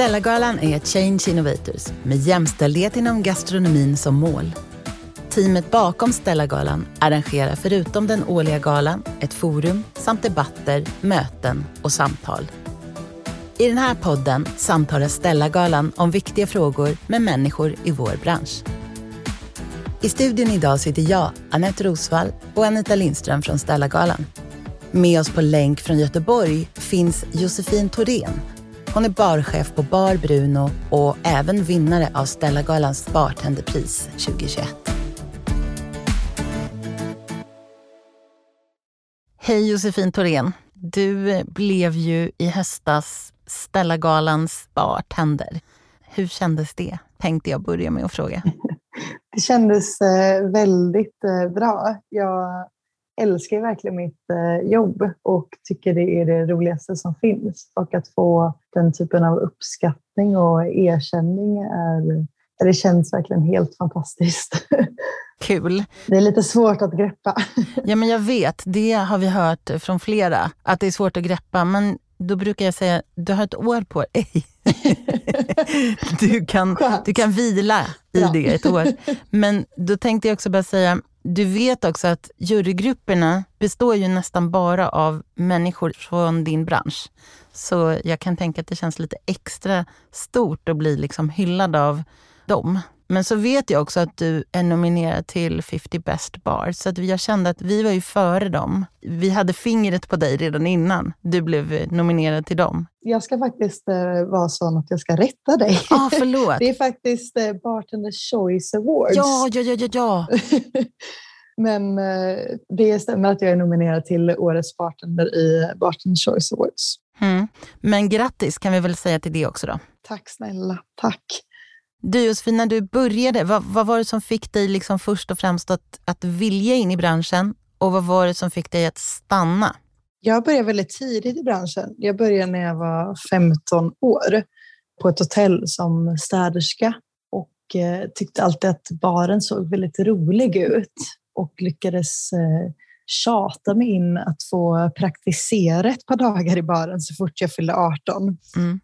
Stellagalan är Change Innovators med jämställdhet inom gastronomin som mål. Teamet bakom Stellagalan arrangerar förutom den årliga galan ett forum samt debatter, möten och samtal. I den här podden samtalar Stellagalan om viktiga frågor med människor i vår bransch. I studion idag sitter jag, Anette Rosvall och Anita Lindström från Stellagalan. Med oss på länk från Göteborg finns Josefin Thorén. Hon är barchef på Bar Bruno och även vinnare av Stellagalans bartenderpris 2021. Hej Josefin Thorén. Du blev ju i höstas Stellagalans bartender. Hur kändes det? Tänkte jag börja med att fråga. Det kändes eh, väldigt eh, bra. Jag älskar verkligen mitt eh, jobb och tycker det är det roligaste som finns. Och att få den typen av uppskattning och erkänning är, det känns verkligen helt fantastiskt. Kul. Det är lite svårt att greppa. Ja, men jag vet. Det har vi hört från flera, att det är svårt att greppa. Men då brukar jag säga, du har ett år på dig. du, kan, du kan vila i ja. det ett år. Men då tänkte jag också bara säga, du vet också att jurygrupperna består ju nästan bara av människor från din bransch. Så jag kan tänka att det känns lite extra stort att bli liksom hyllad av dem. Men så vet jag också att du är nominerad till 50 Best Bar. Så att jag kände att vi var ju före dem. Vi hade fingret på dig redan innan du blev nominerad till dem. Jag ska faktiskt eh, vara sån att jag ska rätta dig. Ah, förlåt. Det är faktiskt eh, Bartenders Choice Awards. Ja, ja, ja, ja. ja. Men eh, det stämmer att jag är nominerad till Årets Bartender i Bartenders Choice Awards. Mm. Men grattis kan vi väl säga till det också då. Tack snälla, tack. Du Josefin, när du började, vad, vad, var det som fick dig liksom först och främst att, att vilja in i branschen och vad var det som fick dig att stanna? Jag började väldigt tidigt i branschen. Jag började när jag var 15 år på ett hotell som städerska och eh, tyckte alltid att baren såg väldigt rolig ut och lyckades eh, tjata mig in att få praktisera ett par dagar i baren så fort jag fyllde 18. Mm.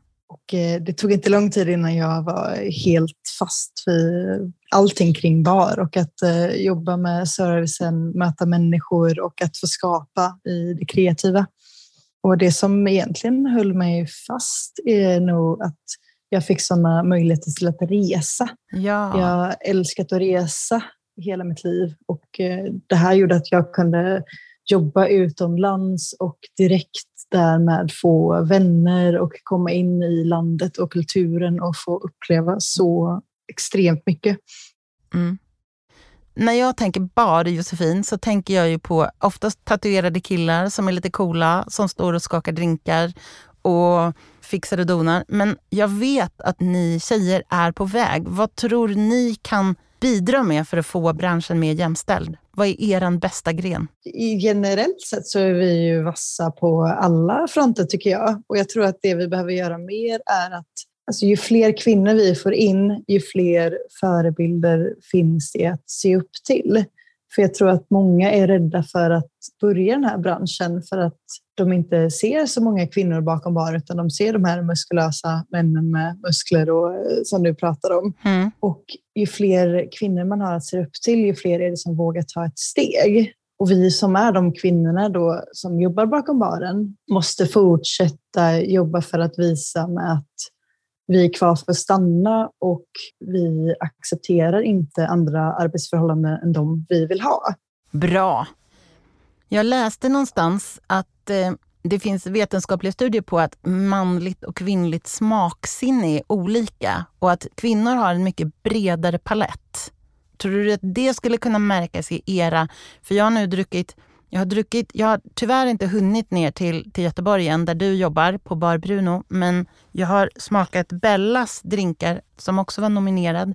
Eh, det tog inte lång tid innan jag var helt fast vid allting kring bar och att eh, jobba med servicen, möta människor och att få skapa i det kreativa. Och det som egentligen höll mig fast är nog att jag fick sådana möjligheter till att resa. Ja. Jag älskat att resa hela mitt liv och eh, det här gjorde att jag kunde jobba utomlands och direkt därmed få vänner och komma in i landet och kulturen och få uppleva så extremt mycket. Mm. När jag tänker bar, Josefin, så tänker jag ju på oftast tatuerade killar som är lite coola, som står och skakar drinkar och fixar och donar. Men jag vet att ni tjejer är på väg. Vad tror ni kan bidra med för att få branschen mer jämställd? Vad är er bästa gren? Generellt sett så är vi ju vassa på alla fronter tycker jag. Och jag tror att det vi behöver göra mer är att alltså, ju fler kvinnor vi får in, ju fler förebilder finns det att se upp till. För jag tror att många är rädda för att börja den här branschen för att de inte ser så många kvinnor bakom bar utan de ser de här muskulösa männen med muskler och, eh, som du pratar om. Mm. Och ju fler kvinnor man har att se upp till, ju fler är det som vågar ta ett steg. Och vi som är de kvinnorna då som jobbar bakom baren måste fortsätta jobba för att visa med att vi är kvar för att stanna och vi accepterar inte andra arbetsförhållanden än de vi vill ha. Bra. Jag läste någonstans att eh, det finns vetenskapliga studier på att manligt och kvinnligt smaksinne är olika och att kvinnor har en mycket bredare palett. Tror du att det skulle kunna märkas i era... För jag har nu druckit jag har, druckit, jag har tyvärr inte hunnit ner till, till Göteborg än, där du jobbar på Bar Bruno. Men jag har smakat Bellas drinkar, som också var nominerad.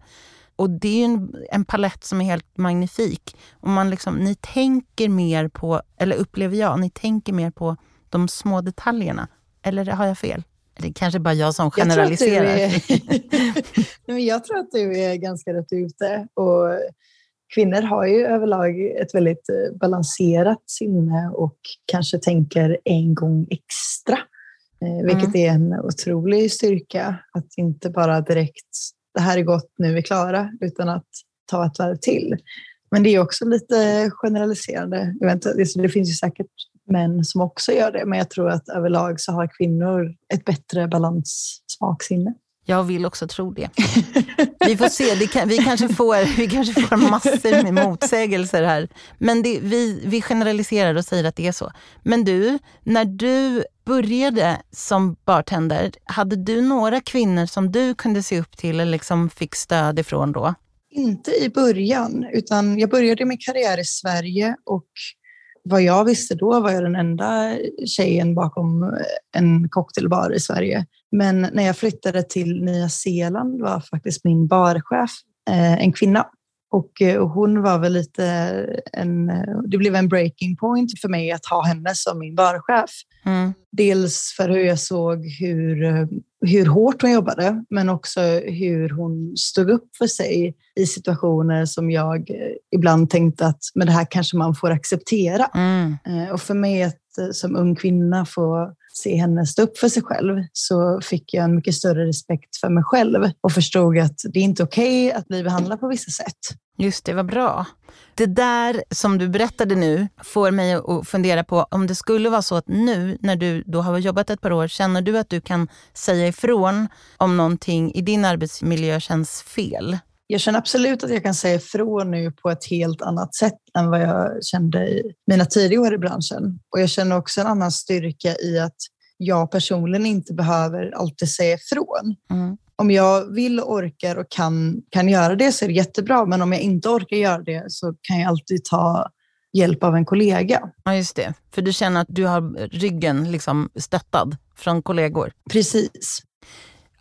Och det är en, en palett som är helt magnifik. Och man liksom, ni tänker mer på, eller upplever jag, ni tänker mer på de små detaljerna. Eller har jag fel? Det är kanske bara jag som generaliserar. Jag tror att du är, jag tror att du är ganska rätt ute. Och kvinnor har ju överlag ett väldigt eh, balanserat sinne och kanske tänker en gång extra. Eh, vilket mm. är en otrolig styrka. Att inte bara direkt, det här är gott, nu är vi klara, utan att ta ett varv till. Men det är också lite generaliserande. Det finns ju säkert män som också gör det, men jag tror att överlag så har kvinnor ett bättre balans smaksinne. Jag vill också tro det. Vi får se, kan, vi, kanske får, vi kanske får massor med motsägelser här. Men det, vi, vi generaliserar och säger att det är så. Men du, när du började som bartender, hade du några kvinnor som du kunde se upp till eller liksom fick stöd ifrån då? Inte i början, utan jag började min karriär i Sverige och vad jag visste då var jag den enda tjejen bakom en cocktailbar i Sverige. Men när jag flyttade till Nya Zeeland var faktiskt min barchef eh, en kvinna. Och, eh, hon var väl lite en... Det blev en breaking point för mig att ha henne som min barchef. Mm. Dels för hur jag såg hur, hur hårt hon jobbade, men också hur hon stod upp för sig i situationer som jag ibland tänkte att men det här kanske man får acceptera. Mm. Eh, och för mig att eh, som ung kvinna få se henne stå upp för sig själv så fick jag en mycket större respekt för mig själv och förstod att det är inte okej okay att bli behandlad på vissa sätt. Just det, vad bra. Det där som du berättade nu får mig att fundera på om det skulle vara så att nu när du då har jobbat ett par år, känner du att du kan säga ifrån om någonting i din arbetsmiljö känns fel? Jag känner absolut att jag kan säga ifrån nu på ett helt annat sätt än vad jag kände i mina tidiga år i branschen. Och jag känner också en annan styrka i att jag personligen inte behöver alltid säga ifrån. Mm om jag vill, orkar och kan, kan göra det så är det jättebra. Men om jag inte orkar göra det så kan jag alltid ta hjälp av en kollega. Ja, just det. För du känner att du har ryggen liksom stöttad från kollegor? Precis.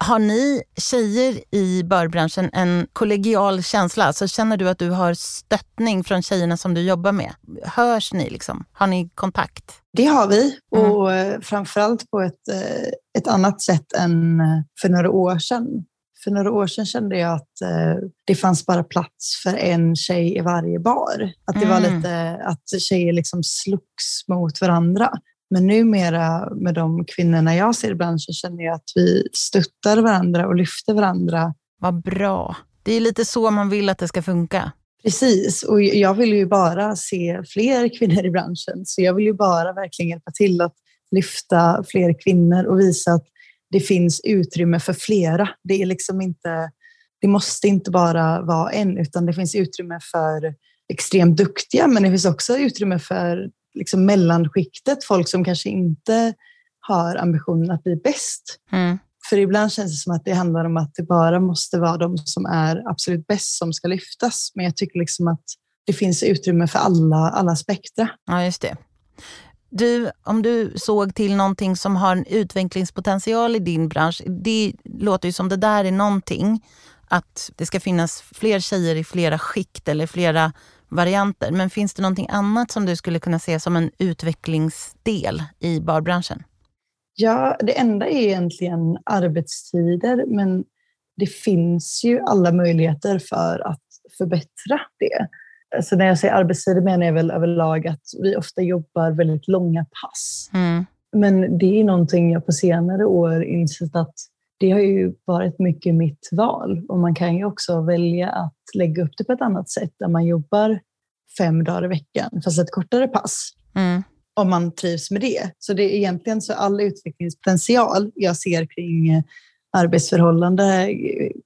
Har ni tjejer i börbranschen en kollegial känsla? Alltså känner du att du har stöttning från tjejerna som du jobbar med? Hörs ni? Liksom? Har ni kontakt? Det har vi mm. och mm. framförallt på ett, eh, ett annat sätt än eh, för några år sedan. För några år sedan kände jag att det fanns bara plats för en tjej i varje bar. Att det mm. var lite att tjejer liksom slogs mot varandra. Men numera med de kvinnorna jag ser i branschen känner jag att vi stöttar varandra och lyfter varandra. Vad bra. Det är lite så man vill att det ska funka. Precis, och jag vill ju bara se fler kvinnor i branschen. Så jag vill ju bara verkligen hjälpa till att lyfta fler kvinnor och visa att det finns utrymme för flera. Det är liksom inte, det måste inte bara vara en, utan det finns utrymme för extremt duktiga, men det finns också utrymme för liksom mellanskiktet, folk som kanske inte har ambitionen att bli bäst. Mm. För ibland känns det som att det handlar om att det bara måste vara de som är absolut bäst som ska lyftas. Men jag tycker liksom att det finns utrymme för alla, alla spektra. Ja, just det. Du, om du såg till någonting som har en utvecklingspotential i din bransch, det låter ju som det där är någonting. Att det ska finnas fler tjejer i flera skikt eller flera varianter. Men finns det någonting annat som du skulle kunna se som en utvecklingsdel i barbranschen? Ja, det enda är egentligen arbetstider, men det finns ju alla möjligheter för att förbättra det. Så när jag säger arbetstider menar jag väl överlag att vi ofta jobbar väldigt långa pass. Mm. Men det är någonting jag på senare år insett att det har ju varit mycket mitt val och man kan ju också välja att lägga upp det på ett annat sätt där man jobbar fem dagar i veckan, fast ett kortare pass. Mm. Om man trivs med det. Så det är egentligen så all utvecklingspotential jag ser kring arbetsförhållande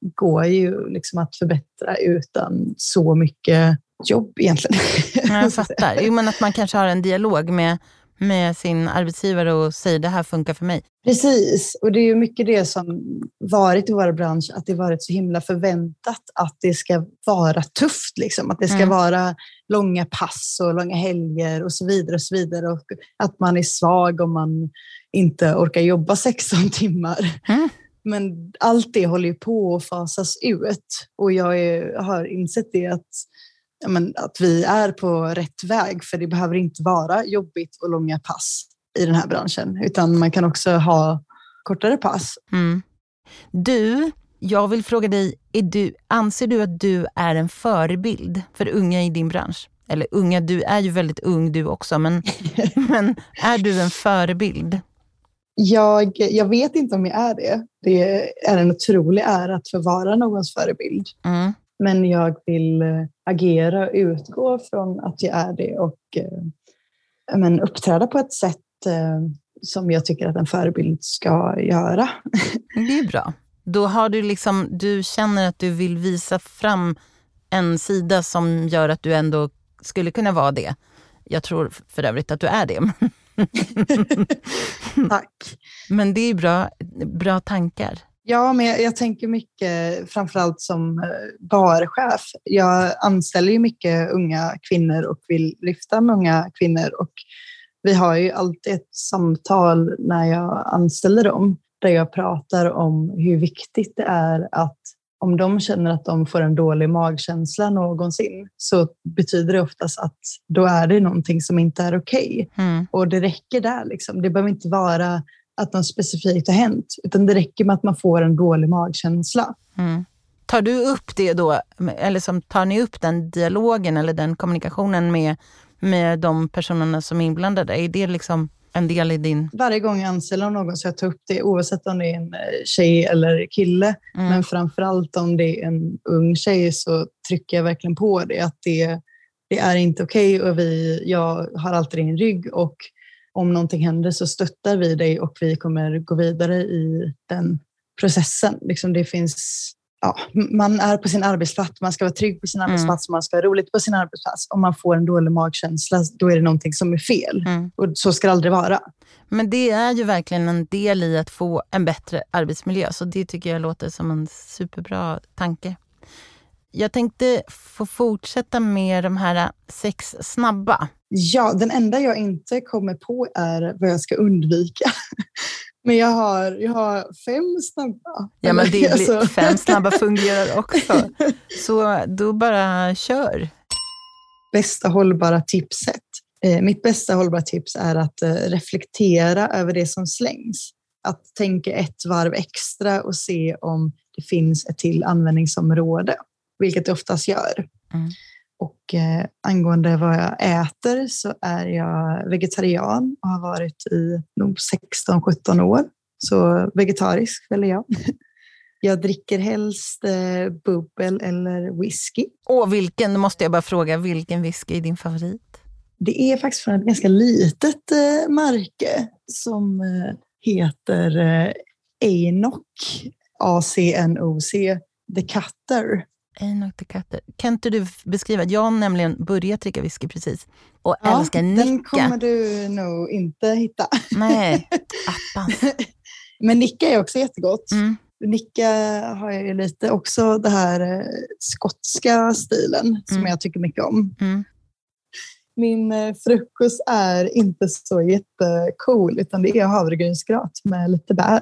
går ju liksom att förbättra utan så mycket jobb egentligen. Jag fattar. Jo, men att man kanske har en dialog med med sin arbetsgivare och säger det här funkar för mig. Precis, och det är ju mycket det som varit i vår bransch, att det varit så himla förväntat att det ska vara tufft, liksom. att det ska mm. vara långa pass och långa helger och så vidare. Och så vidare och att man är svag om man inte orkar jobba 16 timmar. Mm. Men allt det håller ju på att fasas ut och jag är, har insett det att men, att vi är på rätt väg. För det behöver inte vara jobbigt och långa pass i den här branschen, utan man kan också ha kortare pass. Mm. Du, jag vill fråga dig, du, anser du att du är en förebild för unga i din bransch? Eller unga, du är ju väldigt ung du också, men, men är du en förebild? Jag, jag vet inte om jag är det. Det är en otrolig ära att få vara någons förebild. Mm. Men jag vill eh, agera och utgå från att jag är det och eh, men, uppträda på ett sätt eh, som jag tycker att en förebild ska göra. Det är bra. Då har du liksom, du känner att du vill visa fram en sida som gör att du ändå skulle kunna vara det. Jag tror för övrigt att du är det. Tack. Men det är bra, bra tankar. Ja, men jag, jag, tänker mycket, framförallt som eh, barchef. Jag anställer ju mycket unga kvinnor och vill lyfta med unga kvinnor. Och vi har ju alltid ett samtal när jag anställer dem där jag pratar om hur viktigt det är att om de känner att de får en dålig magkänsla någonsin så betyder det oftast att då är det någonting som inte är okej. Okay. Mm. Och det räcker där. Liksom. Det behöver inte vara att något specifikt har hänt, utan det räcker med att man får en dålig magkänsla. Mm. Tar du upp det då, eller som, tar ni upp den dialogen eller den kommunikationen med, med de personerna som är inblandade? Är det liksom en del i din... Varje gång jag anställer någon så jag tar upp det, oavsett om det är en eh, tjej eller kille. Mm. Men framförallt om det är en ung tjej så trycker jag verkligen på det, att det, det är inte okej okay och vi, jag har alltid din rygg och om någonting händer så stöttar vi dig och vi kommer gå vidare i den processen. Liksom det finns, ja, man är på sin arbetsplats, man ska vara trygg på sin mm. arbetsplats, man ska ha roligt på sin arbetsplats. Om man får en dålig magkänsla, då är det någonting som är fel. Mm. Och så ska det aldrig vara. Men det är ju verkligen en del i att få en bättre arbetsmiljö, så det tycker jag låter som en superbra tanke. Jag tänkte få fortsätta med de här sex snabba. Ja, den enda jag inte kommer på är vad jag ska undvika. Men jag har, jag har fem snabba. Ja, men det blir, alltså. fem snabba fungerar också. Så då bara kör. Bästa hållbara tipset. Eh, mitt bästa hållbara tips är att eh, reflektera över det som slängs. Att tänka ett varv extra och se om det finns ett till användningsområde vilket det oftast gör. Mm. Och eh, angående vad jag äter så är jag vegetarian och har varit i nog 16-17 år. Så vegetarisk väljer jag. Jag dricker helst eh, bubbel eller whisky. Och vilken, måste jag bara fråga, vilken whisky är din favorit? Det är faktiskt från ett ganska litet eh, märke som eh, heter eh, Anok, A-C-N-O-C, The Cutter. Enoch the Cutter. Kan inte du beskriva? Jag har nämligen börjat dricka whisky precis och ja, älskar Nicka. Den kommer du nog inte hitta. Nej, attan. Men Nicka är också jättegott. Mm. Nicka har ju lite också den här eh, skotska stilen mm. som jag tycker mycket om. Mm. Min eh, frukost är inte så jättecool utan det är havregrynsgröt med lite bär.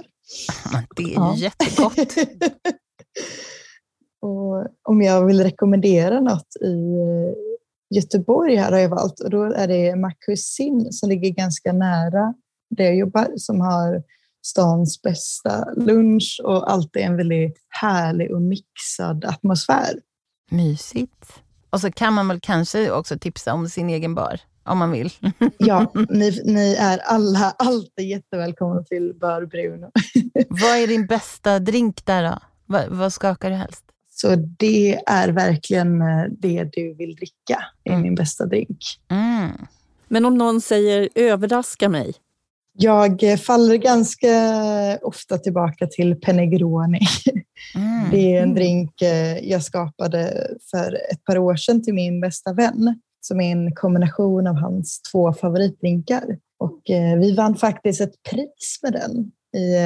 Det är ju ja. jättegott. Och om jag vill rekommendera något i eh, Göteborg här har jag valt och då är det Macusin som ligger ganska nära där jag jobbar som har stans bästa lunch och alltid en väldigt härlig och mixad atmosfär. Mysigt. Och så kan man väl kanske också tipsa om sin egen bar om man vill. ja, ni, ni, är alla alltid jättevälkomna till Bar Bruno. vad är din bästa drink där då? Vad, vad skakar du helst? Så det är verkligen eh, det du vill dricka, är mm. min bästa drink. Mm. Men om någon säger överraska mig? Jag eh, faller ganska ofta tillbaka till Penegroni. Mm. Det är en drink eh, jag skapade för ett par år sedan till min bästa vän som är en kombination av hans två favoritdrinkar. Och vi vann faktiskt ett pris med den i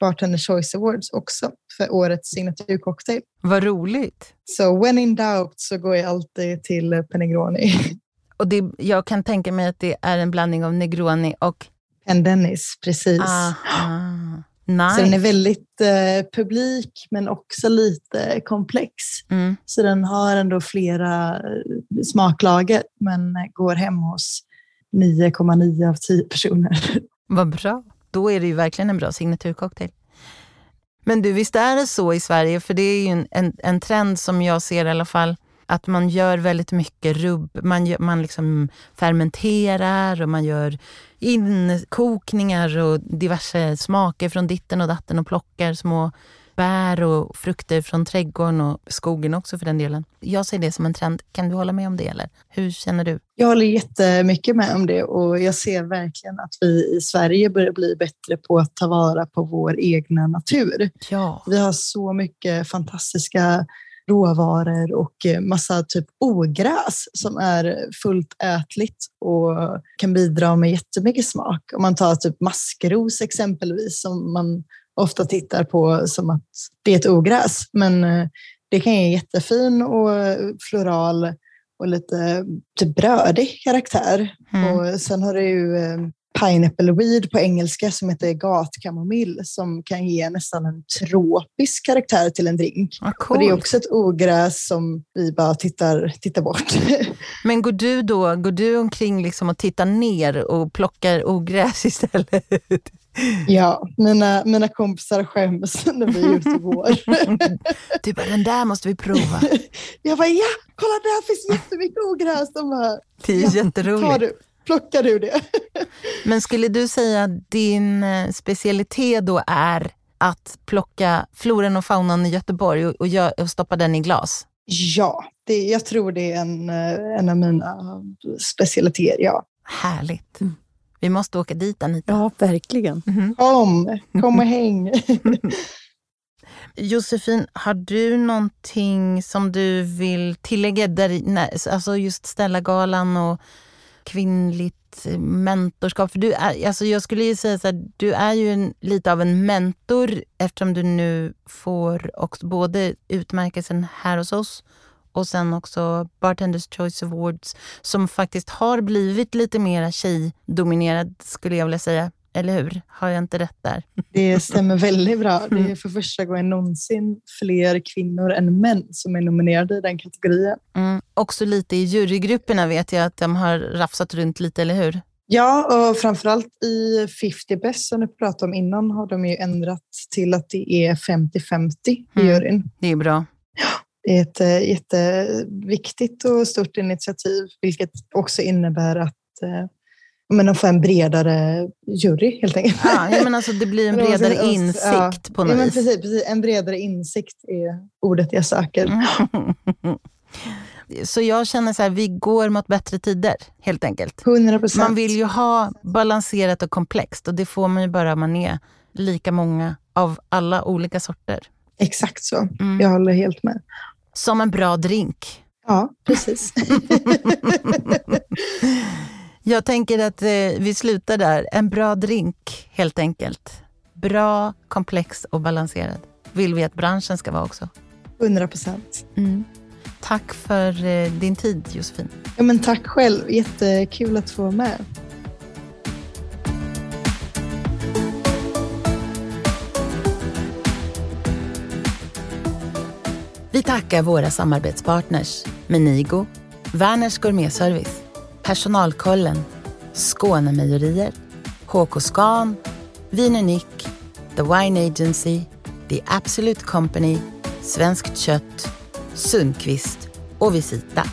Bartender Choice Awards också för årets signaturcocktail. Vad roligt! Så when in doubt så går jag alltid till Penegroni. Och det, jag kan tänka mig att det är en blandning av Negroni och... Pendennis, precis. Aha. Nice. Så den är väldigt eh, publik men också lite komplex. Mm. Så den har ändå flera eh, smaklager men går hem hos 9,9 av 10 personer. Vad bra. Då är det ju verkligen en bra signaturcocktail. Men du, visst är det så i Sverige, för det är ju en, en, en, trend som jag ser i alla fall Att man gör väldigt mycket rubb. Man, gör, man liksom fermenterar och man gör inkokningar och diverse smaker från ditten och datten och plockar små bär och frukter från trädgården och skogen också för den delen. Jag ser det som en trend. Kan du hålla med om det eller hur känner du? Jag håller jättemycket med om det och jag ser verkligen att vi i Sverige börjar bli bättre på att ta vara på vår egna natur. Ja. Vi har så mycket fantastiska råvaror och massa typ ogräs som är fullt ätligt och kan bidra med jättemycket smak. Om man tar typ maskros exempelvis som man ofta tittar på som att det är ett ogräs. Men eh, det kan ge jättefin och floral och lite typ brödig karaktär. Mm. Och sen har du ju eh, pineapple weed på engelska som heter gatkamomill som kan ge nästan en tropisk karaktär till en drink. Ah, och det är också ett ogräs som vi bara tittar, tittar bort. Men går du då går du omkring liksom och tittar ner och plockar ogräs istället? Ja, mina, mina kompisar skäms när vi är ute och går. Du bara, den där måste vi prova. Jag bara, ja, kolla där finns jättemycket ogräs. De bara, det är ja, jätteroligt. Du, plockar du det? Men skulle du säga att din eh, specialitet då är att plocka floran och faunan i Göteborg och, och, gör, och stoppa den i glas? Ja, det, jag tror det är en, eh, en av mina specialiteter, ja. Härligt. Mm. Vi måste åka dit Anita. Ja, verkligen. Mm. Kom, kom och häng. Josefin, har du någonting som du vill tillägga? Där, alltså just Stellagalan och kvinnligt mentorskap. För du är, alltså jag skulle ju säga så här, du är ju en, lite av en mentor eftersom du nu får också både utmärkelsen här hos oss och sen också Bartenders Choice Awards som faktiskt har blivit lite mer tjejdominerad skulle jag vilja säga. Eller hur? Har jag inte rätt där? Det stämmer väldigt bra. Det är för första gången någonsin fler kvinnor än män som är nominerade i den kategorin. Mm. Också lite i jurygrupperna vet jag att de har rafsat runt lite, eller hur? Ja, och framförallt i 50 Best som du pratade om innan har de ju ändrat till att det är 50-50 i mm. juryn. Det är bra. Det är ett eh, jätteviktigt och stort initiativ, vilket också innebär att eh, men de får en bredare jury helt enkelt. Ja, men alltså det blir en bredare insikt ja, på något ja, men vis. Precis, precis, en bredare insikt är ordet jag söker. Mm. Så jag känner så här, vi går mot bättre tider helt enkelt. 100 procent. Man vill ju ha balanserat och komplext och det får man ju bara om man är lika många av alla olika sorter. Exakt så. Mm. Jag håller helt med. Som en bra drink. Ja, precis. Jag tänker att eh, vi slutar där. En bra drink, helt enkelt. Bra, komplex och balanserad. Vill vi att branschen ska vara också. 100 procent. Mm. Tack för eh, din tid, Josefin. Ja, men tack själv. Jättekul att få vara med. Vi tackar våra samarbetspartners Menigo, Werners Gourmetservice, Personalkollen, Skånemejerier, HK Scan, Vin The Wine Agency, The Absolute Company, Svenskt Kött, Sundqvist och Visita.